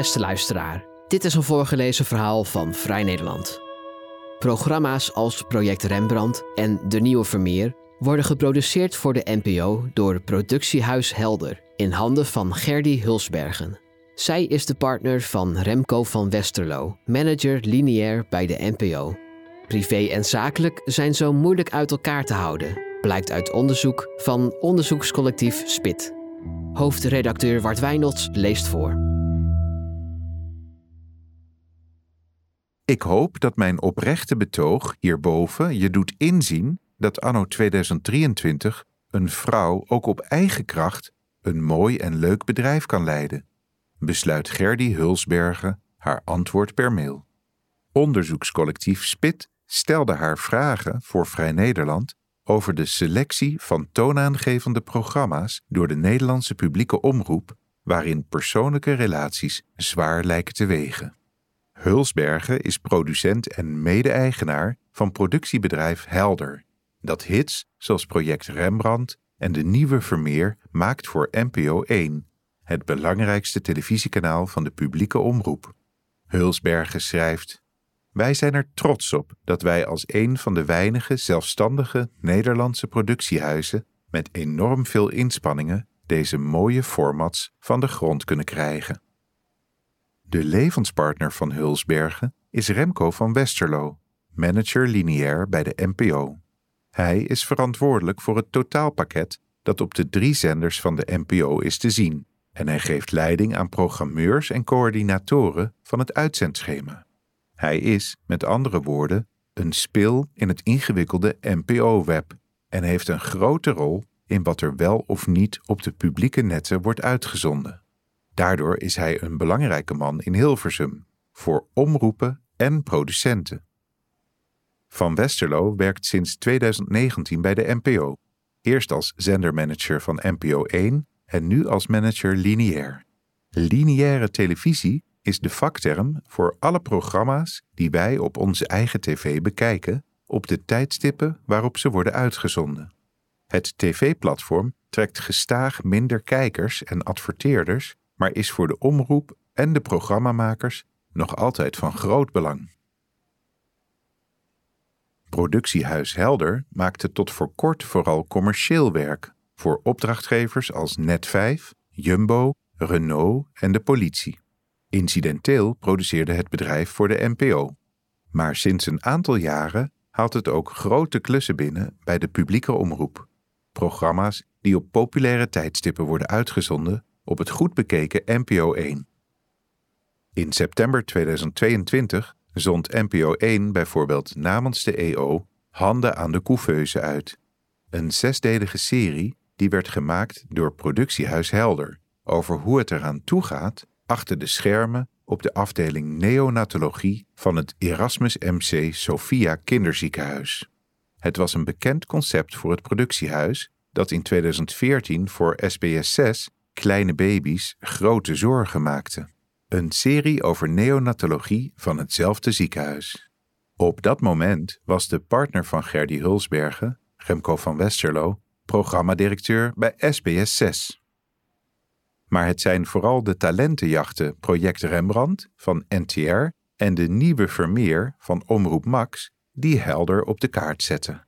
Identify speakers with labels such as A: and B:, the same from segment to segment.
A: Beste luisteraar, dit is een voorgelezen verhaal van Vrij Nederland. Programma's als Project Rembrandt en De Nieuwe Vermeer worden geproduceerd voor de NPO door Productiehuis Helder in handen van Gerdy Hulsbergen. Zij is de partner van Remco van Westerlo, manager lineair bij de NPO. Privé en zakelijk zijn zo moeilijk uit elkaar te houden, blijkt uit onderzoek van onderzoekscollectief SPIT. Hoofdredacteur Wart Wijnolds leest voor.
B: Ik hoop dat mijn oprechte betoog hierboven je doet inzien dat anno 2023 een vrouw ook op eigen kracht een mooi en leuk bedrijf kan leiden. Besluit Gerdy Hulsbergen haar antwoord per mail. Onderzoekscollectief SPIT stelde haar vragen voor Vrij Nederland over de selectie van toonaangevende programma's door de Nederlandse publieke omroep, waarin persoonlijke relaties zwaar lijken te wegen. Hulsbergen is producent en mede-eigenaar van productiebedrijf Helder, dat hits zoals Project Rembrandt en De Nieuwe Vermeer maakt voor NPO 1, het belangrijkste televisiekanaal van de publieke omroep. Hulsbergen schrijft: Wij zijn er trots op dat wij als een van de weinige zelfstandige Nederlandse productiehuizen met enorm veel inspanningen deze mooie formats van de grond kunnen krijgen. De levenspartner van Hulsbergen is Remco van Westerlo, manager lineair bij de NPO. Hij is verantwoordelijk voor het totaalpakket dat op de drie zenders van de NPO is te zien en hij geeft leiding aan programmeurs en coördinatoren van het uitzendschema. Hij is, met andere woorden, een spil in het ingewikkelde NPO-web en heeft een grote rol in wat er wel of niet op de publieke netten wordt uitgezonden. Daardoor is hij een belangrijke man in Hilversum, voor omroepen en producenten. Van Westerlo werkt sinds 2019 bij de NPO, eerst als zendermanager van NPO 1 en nu als manager lineair. Lineaire televisie is de vakterm voor alle programma's die wij op onze eigen tv bekijken op de tijdstippen waarop ze worden uitgezonden. Het tv-platform trekt gestaag minder kijkers en adverteerders maar is voor de omroep en de programmamakers nog altijd van groot belang. Productiehuis Helder maakte tot voor kort vooral commercieel werk voor opdrachtgevers als Net5, Jumbo, Renault en de politie. Incidenteel produceerde het bedrijf voor de NPO. Maar sinds een aantal jaren haalt het ook grote klussen binnen bij de publieke omroep. Programma's die op populaire tijdstippen worden uitgezonden op het goed bekeken NPO 1. In september 2022 zond NPO 1 bijvoorbeeld namens de EO Handen aan de Couveuse uit. Een zesdelige serie die werd gemaakt door productiehuis Helder over hoe het eraan toegaat achter de schermen op de afdeling neonatologie van het Erasmus MC Sophia Kinderziekenhuis. Het was een bekend concept voor het productiehuis dat in 2014 voor SBS 6 kleine baby's grote zorgen maakte. Een serie over neonatologie van hetzelfde ziekenhuis. Op dat moment was de partner van Gerdy Hulsbergen, Remco van Westerlo, programmadirecteur bij SBS 6. Maar het zijn vooral de talentenjachten Project Rembrandt van NTR en de nieuwe Vermeer van Omroep Max die helder op de kaart zetten.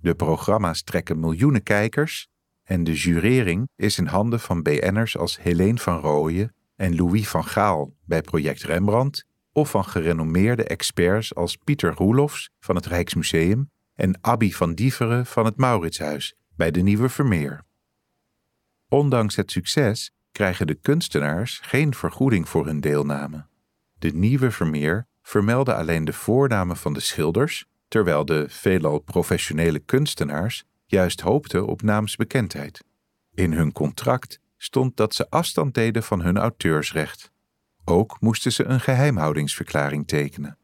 B: De programma's trekken miljoenen kijkers en de jurering is in handen van BN'ers als Helene van Rooyen en Louis van Gaal bij Project Rembrandt of van gerenommeerde experts als Pieter Roelofs van het Rijksmuseum en Abby van Dieveren van het Mauritshuis bij de Nieuwe Vermeer. Ondanks het succes krijgen de kunstenaars geen vergoeding voor hun deelname. De Nieuwe Vermeer vermelden alleen de voornamen van de schilders, terwijl de veelal professionele kunstenaars juist hoopten op naamsbekendheid. In hun contract stond dat ze afstand deden van hun auteursrecht. Ook moesten ze een geheimhoudingsverklaring tekenen.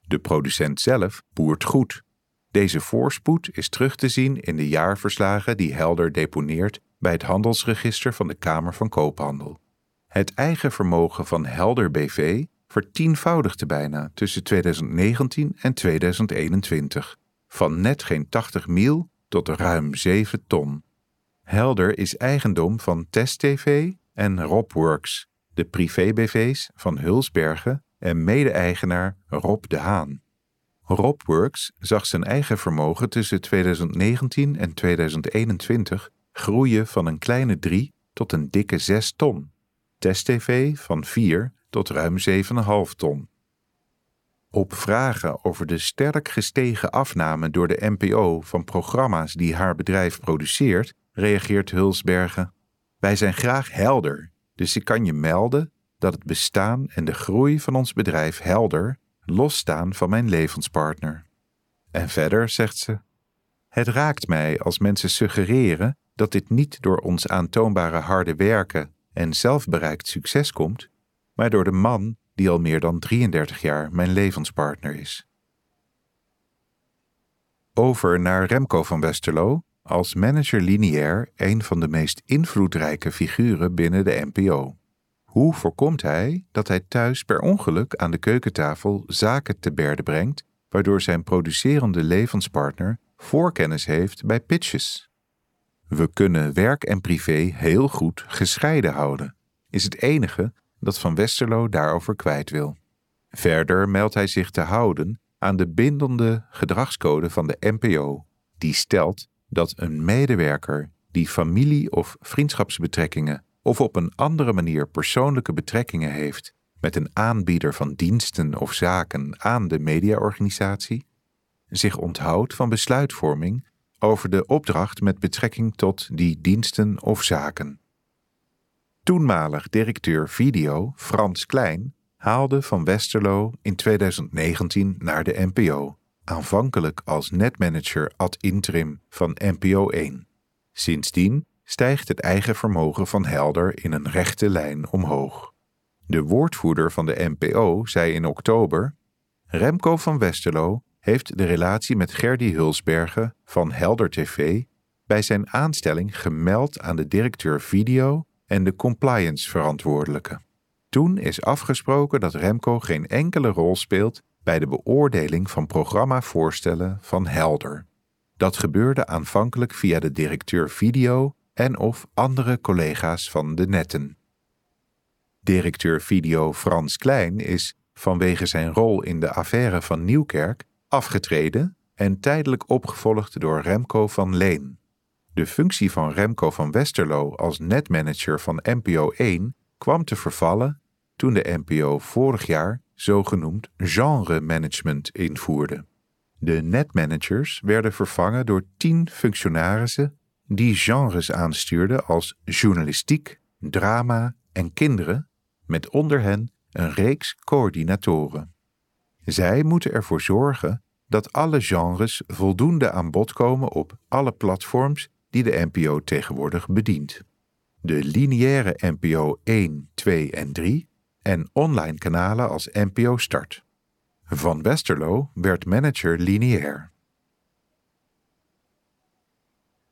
B: De producent zelf boert goed. Deze voorspoed is terug te zien in de jaarverslagen die Helder deponeert bij het handelsregister van de Kamer van Koophandel. Het eigen vermogen van Helder BV vertienvoudigde bijna tussen 2019 en 2021, van net geen 80 mil tot ruim 7 ton. Helder is eigendom van Test TV en Robworks, de privé-BV's van Hulsbergen en mede-eigenaar Rob de Haan. Robworks zag zijn eigen vermogen tussen 2019 en 2021 groeien van een kleine 3 tot een dikke 6 ton. TestTV van 4 tot ruim 7,5 ton. Op vragen over de sterk gestegen afname door de NPO van programma's die haar bedrijf produceert, reageert Hulsbergen: Wij zijn graag helder, dus ik kan je melden dat het bestaan en de groei van ons bedrijf helder losstaan van mijn levenspartner. En verder zegt ze: Het raakt mij als mensen suggereren dat dit niet door ons aantoonbare harde werken en zelfbereikt succes komt, maar door de man die al meer dan 33 jaar mijn levenspartner is. Over naar Remco van Westerlo, als manager lineair een van de meest invloedrijke figuren binnen de NPO. Hoe voorkomt hij dat hij thuis per ongeluk aan de keukentafel zaken te berde brengt, waardoor zijn producerende levenspartner voorkennis heeft bij pitches? We kunnen werk en privé heel goed gescheiden houden, is het enige dat Van Westerlo daarover kwijt wil. Verder meldt hij zich te houden aan de bindende gedragscode van de NPO, die stelt dat een medewerker die familie- of vriendschapsbetrekkingen of op een andere manier persoonlijke betrekkingen heeft met een aanbieder van diensten of zaken aan de mediaorganisatie, zich onthoudt van besluitvorming over de opdracht met betrekking tot die diensten of zaken. Toenmalig directeur video Frans Klein haalde van Westerlo in 2019 naar de NPO, aanvankelijk als netmanager ad interim van NPO 1. Sindsdien stijgt het eigen vermogen van Helder in een rechte lijn omhoog. De woordvoerder van de NPO zei in oktober: Remco van Westerlo heeft de relatie met Gerdy Hulsbergen van Helder TV bij zijn aanstelling gemeld aan de directeur video en de compliance verantwoordelijke. Toen is afgesproken dat Remco geen enkele rol speelt bij de beoordeling van programmavoorstellen van Helder. Dat gebeurde aanvankelijk via de directeur video en of andere collega's van de netten. Directeur video Frans Klein is vanwege zijn rol in de affaire van Nieuwkerk afgetreden en tijdelijk opgevolgd door Remco van Leen. De functie van Remco van Westerlo als netmanager van NPO 1 kwam te vervallen toen de NPO vorig jaar zogenoemd genre management invoerde. De netmanagers werden vervangen door tien functionarissen die genres aanstuurden als journalistiek, drama en kinderen, met onder hen een reeks coördinatoren. Zij moeten ervoor zorgen dat alle genres voldoende aan bod komen op alle platforms die de NPO tegenwoordig bedient. De lineaire NPO 1, 2 en 3 en online kanalen als NPO Start. Van Westerlo werd manager lineair.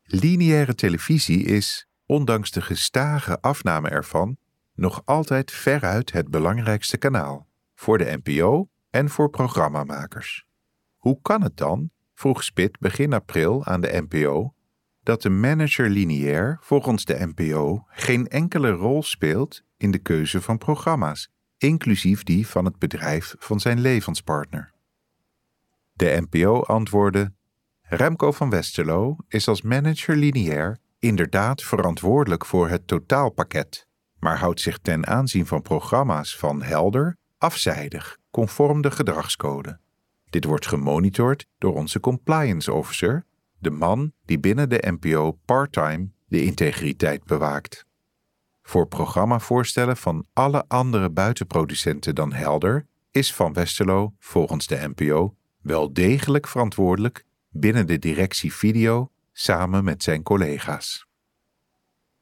B: Lineaire televisie is, ondanks de gestage afname ervan, nog altijd veruit het belangrijkste kanaal voor de NPO en voor programmamakers. Hoe kan het dan, vroeg Spit begin april aan de NPO, dat de manager lineair volgens de NPO geen enkele rol speelt in de keuze van programma's, inclusief die van het bedrijf van zijn levenspartner? De NPO antwoordde: Remco van Westerlo is als manager lineair inderdaad verantwoordelijk voor het totaalpakket, maar houdt zich ten aanzien van programma's van helder afzijdig, conform de gedragscode. Dit wordt gemonitord door onze compliance officer, de man die binnen de NPO parttime de integriteit bewaakt. Voor programmavoorstellen van alle andere buitenproducenten dan Helder is Van Westerlo volgens de NPO wel degelijk verantwoordelijk binnen de directie video samen met zijn collega's.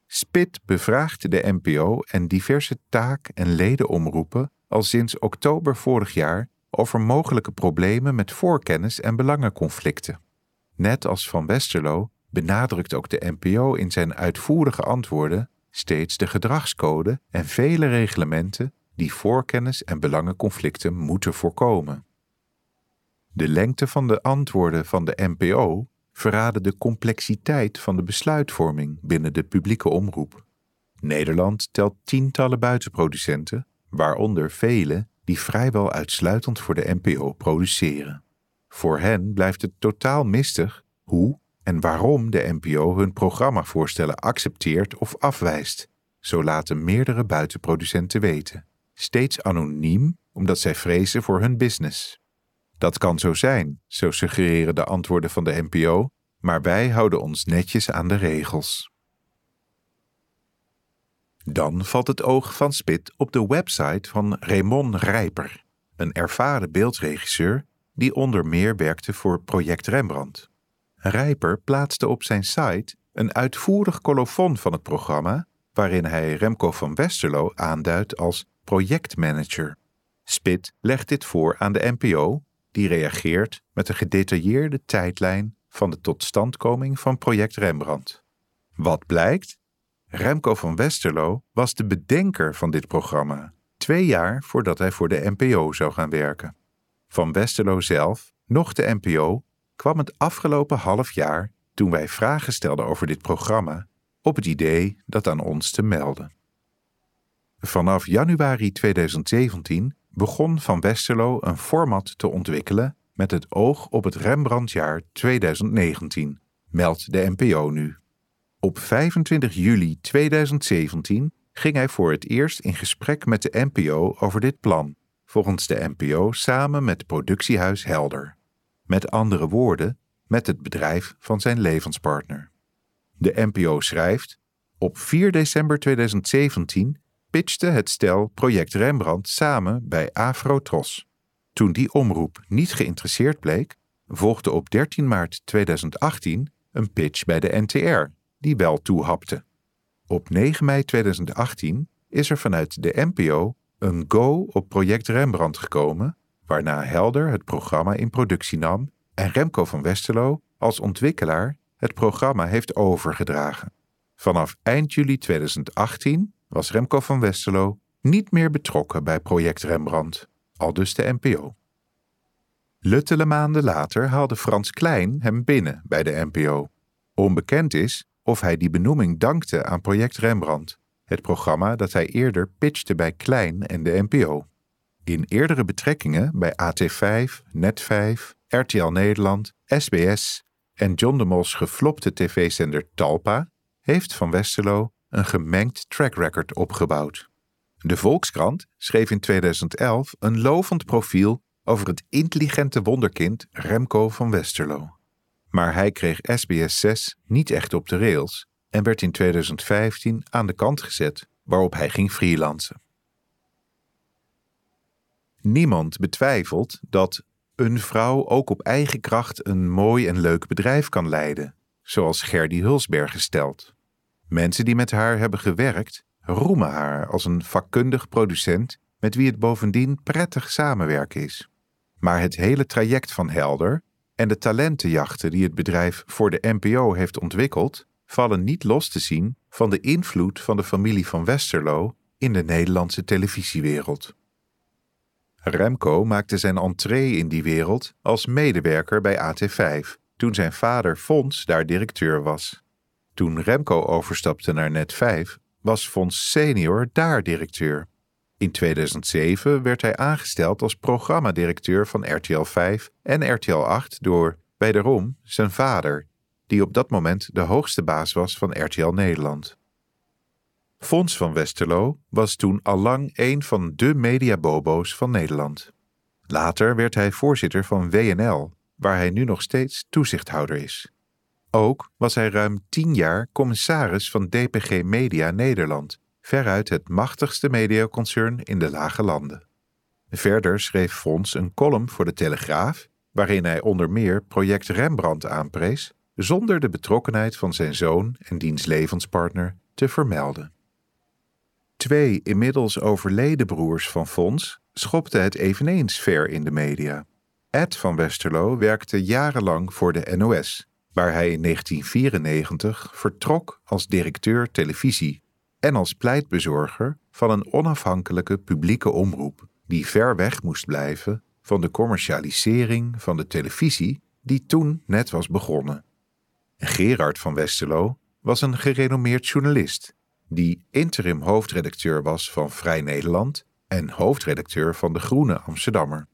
B: Spit bevraagt de NPO en diverse taak- en ledenomroepen al sinds oktober vorig jaar over mogelijke problemen met voorkennis en belangenconflicten. Net als Van Westerlo benadrukt ook de NPO in zijn uitvoerige antwoorden steeds de gedragscode en vele reglementen die voorkennis en belangenconflicten moeten voorkomen. De lengte van de antwoorden van de NPO verraden de complexiteit van de besluitvorming binnen de publieke omroep. Nederland telt tientallen buitenproducenten, waaronder vele die vrijwel uitsluitend voor de NPO produceren. Voor hen blijft het totaal mistig hoe en waarom de NPO hun programmavoorstellen accepteert of afwijst. Zo laten meerdere buitenproducenten weten, steeds anoniem omdat zij vrezen voor hun business. Dat kan zo zijn, zo suggereren de antwoorden van de NPO, maar wij houden ons netjes aan de regels. Dan valt het oog van Spit op de website van Raymond Rijper, een ervaren beeldregisseur die onder meer werkte voor Project Rembrandt. Rijper plaatste op zijn site een uitvoerig colofon van het programma, waarin hij Remco van Westerlo aanduidt als projectmanager. Spit legt dit voor aan de NPO, die reageert met een gedetailleerde tijdlijn van de totstandkoming van Project Rembrandt. Wat blijkt? Remco van Westerlo was de bedenker van dit programma, twee jaar voordat hij voor de NPO zou gaan werken. Van Westerlo zelf, nog de NPO, kwam het afgelopen half jaar, toen wij vragen stelden over dit programma, op het idee dat aan ons te melden. Vanaf januari 2017 begon Van Westerlo een format te ontwikkelen met het oog op het Rembrandtjaar 2019, meldt de NPO nu. Op 25 juli 2017 ging hij voor het eerst in gesprek met de NPO over dit plan, volgens de NPO samen met productiehuis Helder. Met andere woorden, met het bedrijf van zijn levenspartner. De NPO schrijft: Op 4 december 2017 pitchte het stel Project Rembrandt samen bij Afrotros. Toen die omroep niet geïnteresseerd bleek, volgde op 13 maart 2018 een pitch bij de NTR, die wel toehapte. Op 9 mei 2018 is er vanuit de NPO een go op Project Rembrandt gekomen, waarna Helder het programma in productie nam en Remco van Westerlo als ontwikkelaar het programma heeft overgedragen. Vanaf eind juli 2018 was Remco van Westerlo niet meer betrokken bij Project Rembrandt, aldus de NPO. Luttele maanden later haalde Frans Klein hem binnen bij de NPO. Onbekend is of hij die benoeming dankte aan Project Rembrandt, het programma dat hij eerder pitchte bij Klein en de NPO. In eerdere betrekkingen bij AT5, Net5, RTL Nederland, SBS en John de Mos geflopte tv-zender Talpa heeft Van Westerlo een gemengd track record opgebouwd. De Volkskrant schreef in 2011 een lovend profiel over het intelligente wonderkind Remco van Westerlo. Maar hij kreeg SBS 6 niet echt op de rails en werd in 2015 aan de kant gezet, waarop hij ging freelancen. Niemand betwijfelt dat een vrouw ook op eigen kracht een mooi en leuk bedrijf kan leiden, zoals Gerdy Hulsberg stelt. Mensen die met haar hebben gewerkt, roemen haar als een vakkundig producent met wie het bovendien prettig samenwerken is. Maar het hele traject van Helder en de talentenjachten die het bedrijf voor de NPO heeft ontwikkeld, vallen niet los te zien van de invloed van de familie van Westerlo in de Nederlandse televisiewereld. Remco maakte zijn entree in die wereld als medewerker bij AT5, toen zijn vader Fons daar directeur was. Toen Remco overstapte naar Net5, was Fons senior daar directeur. In 2007 werd hij aangesteld als programmadirecteur van RTL 5 en RTL 8 door, wederom, zijn vader, die op dat moment de hoogste baas was van RTL Nederland. Fons van Westerlo was toen allang een van de mediabobo's van Nederland. Later werd hij voorzitter van WNL, waar hij nu nog steeds toezichthouder is. Ook was hij ruim tien jaar commissaris van DPG Media Nederland, veruit het machtigste mediaconcern in de Lage Landen. Verder schreef Fons een column voor de Telegraaf, waarin hij onder meer project Rembrandt aanprees, zonder de betrokkenheid van zijn zoon en diens levenspartner te vermelden. Twee inmiddels overleden broers van Fons schopten het eveneens ver in de media. Ed van Westerlo werkte jarenlang voor de NOS, waar hij in 1994 vertrok als directeur televisie en als pleitbezorger van een onafhankelijke publieke omroep die ver weg moest blijven van de commercialisering van de televisie die toen net was begonnen. Gerard van Westerlo was een gerenommeerd journalist die interim hoofdredacteur was van Vrij Nederland en hoofdredacteur van De Groene Amsterdammer.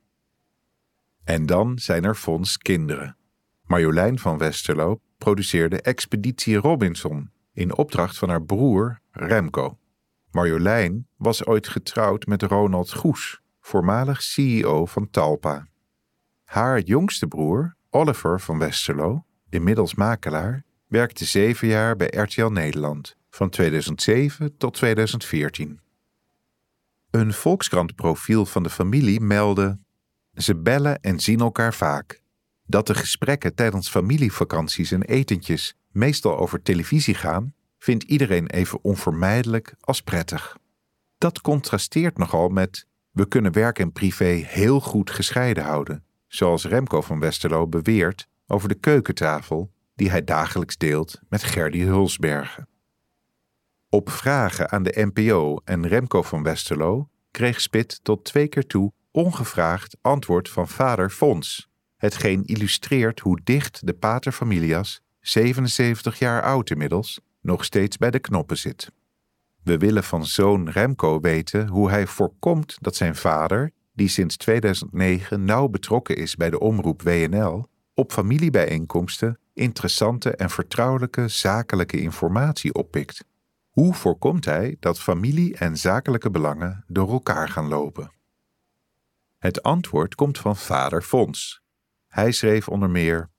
B: En dan zijn er Fons Kinderen. Marjolein van Westerlo produceerde Expeditie Robinson in opdracht van haar broer Remco. Marjolein was ooit getrouwd met Ronald Goes, voormalig CEO van Talpa. Haar jongste broer, Oliver van Westerlo, inmiddels makelaar, werkte zeven jaar bij RTL Nederland, van 2007 tot 2014. Een Volkskrant-profiel van de familie meldde: Ze bellen en zien elkaar vaak. Dat de gesprekken tijdens familievakanties en etentjes meestal over televisie gaan, vindt iedereen even onvermijdelijk als prettig. Dat contrasteert nogal met we kunnen werk en privé heel goed gescheiden houden, zoals Remco van Westerlo beweert over de keukentafel die hij dagelijks deelt met Gerdy Hulsbergen. Op vragen aan de NPO en Remco van Westerlo kreeg Spit tot twee keer toe ongevraagd antwoord van vader Fons, hetgeen illustreert hoe dicht de paterfamilias, 77 jaar oud inmiddels, nog steeds bij de knoppen zit. We willen van zoon Remco weten hoe hij voorkomt dat zijn vader, die sinds 2009 nauw betrokken is bij de omroep WNL, op familiebijeenkomsten interessante en vertrouwelijke zakelijke informatie oppikt. Hoe voorkomt hij dat familie en zakelijke belangen door elkaar gaan lopen? Het antwoord komt van vader Fons. Hij schreef onder meer: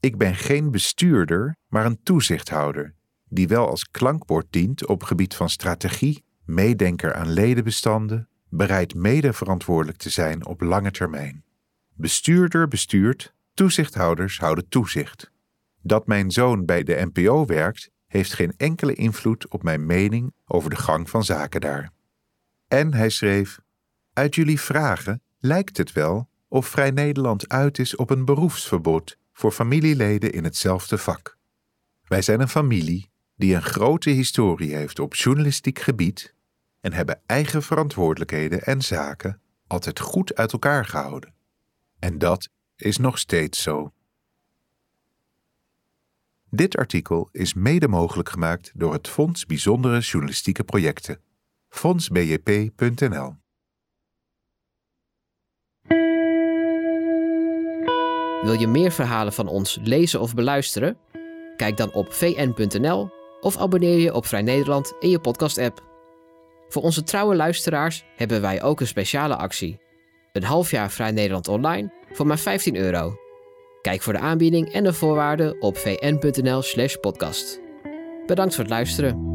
B: Ik ben geen bestuurder, maar een toezichthouder, die wel als klankbord dient op gebied van strategie, meedenker aan ledenbestanden, bereid mede verantwoordelijk te zijn op lange termijn. Bestuurder bestuurt, toezichthouders houden toezicht. Dat mijn zoon bij de NPO werkt, heeft geen enkele invloed op mijn mening over de gang van zaken daar. En hij schreef: Uit jullie vragen lijkt het wel of Vrij Nederland uit is op een beroepsverbod voor familieleden in hetzelfde vak. Wij zijn een familie die een grote historie heeft op journalistiek gebied en hebben eigen verantwoordelijkheden en zaken altijd goed uit elkaar gehouden. En dat is nog steeds zo. Dit artikel is mede mogelijk gemaakt door het Fonds Bijzondere Journalistieke Projecten, fondsbjp.nl.
A: Wil je meer verhalen van ons lezen of beluisteren? Kijk dan op vn.nl of abonneer je op Vrij Nederland in je podcast-app. Voor onze trouwe luisteraars hebben wij ook een speciale actie. Een half jaar Vrij Nederland online voor maar 15 euro. Kijk voor de aanbieding en de voorwaarden op vn.nl/podcast. Bedankt voor het luisteren.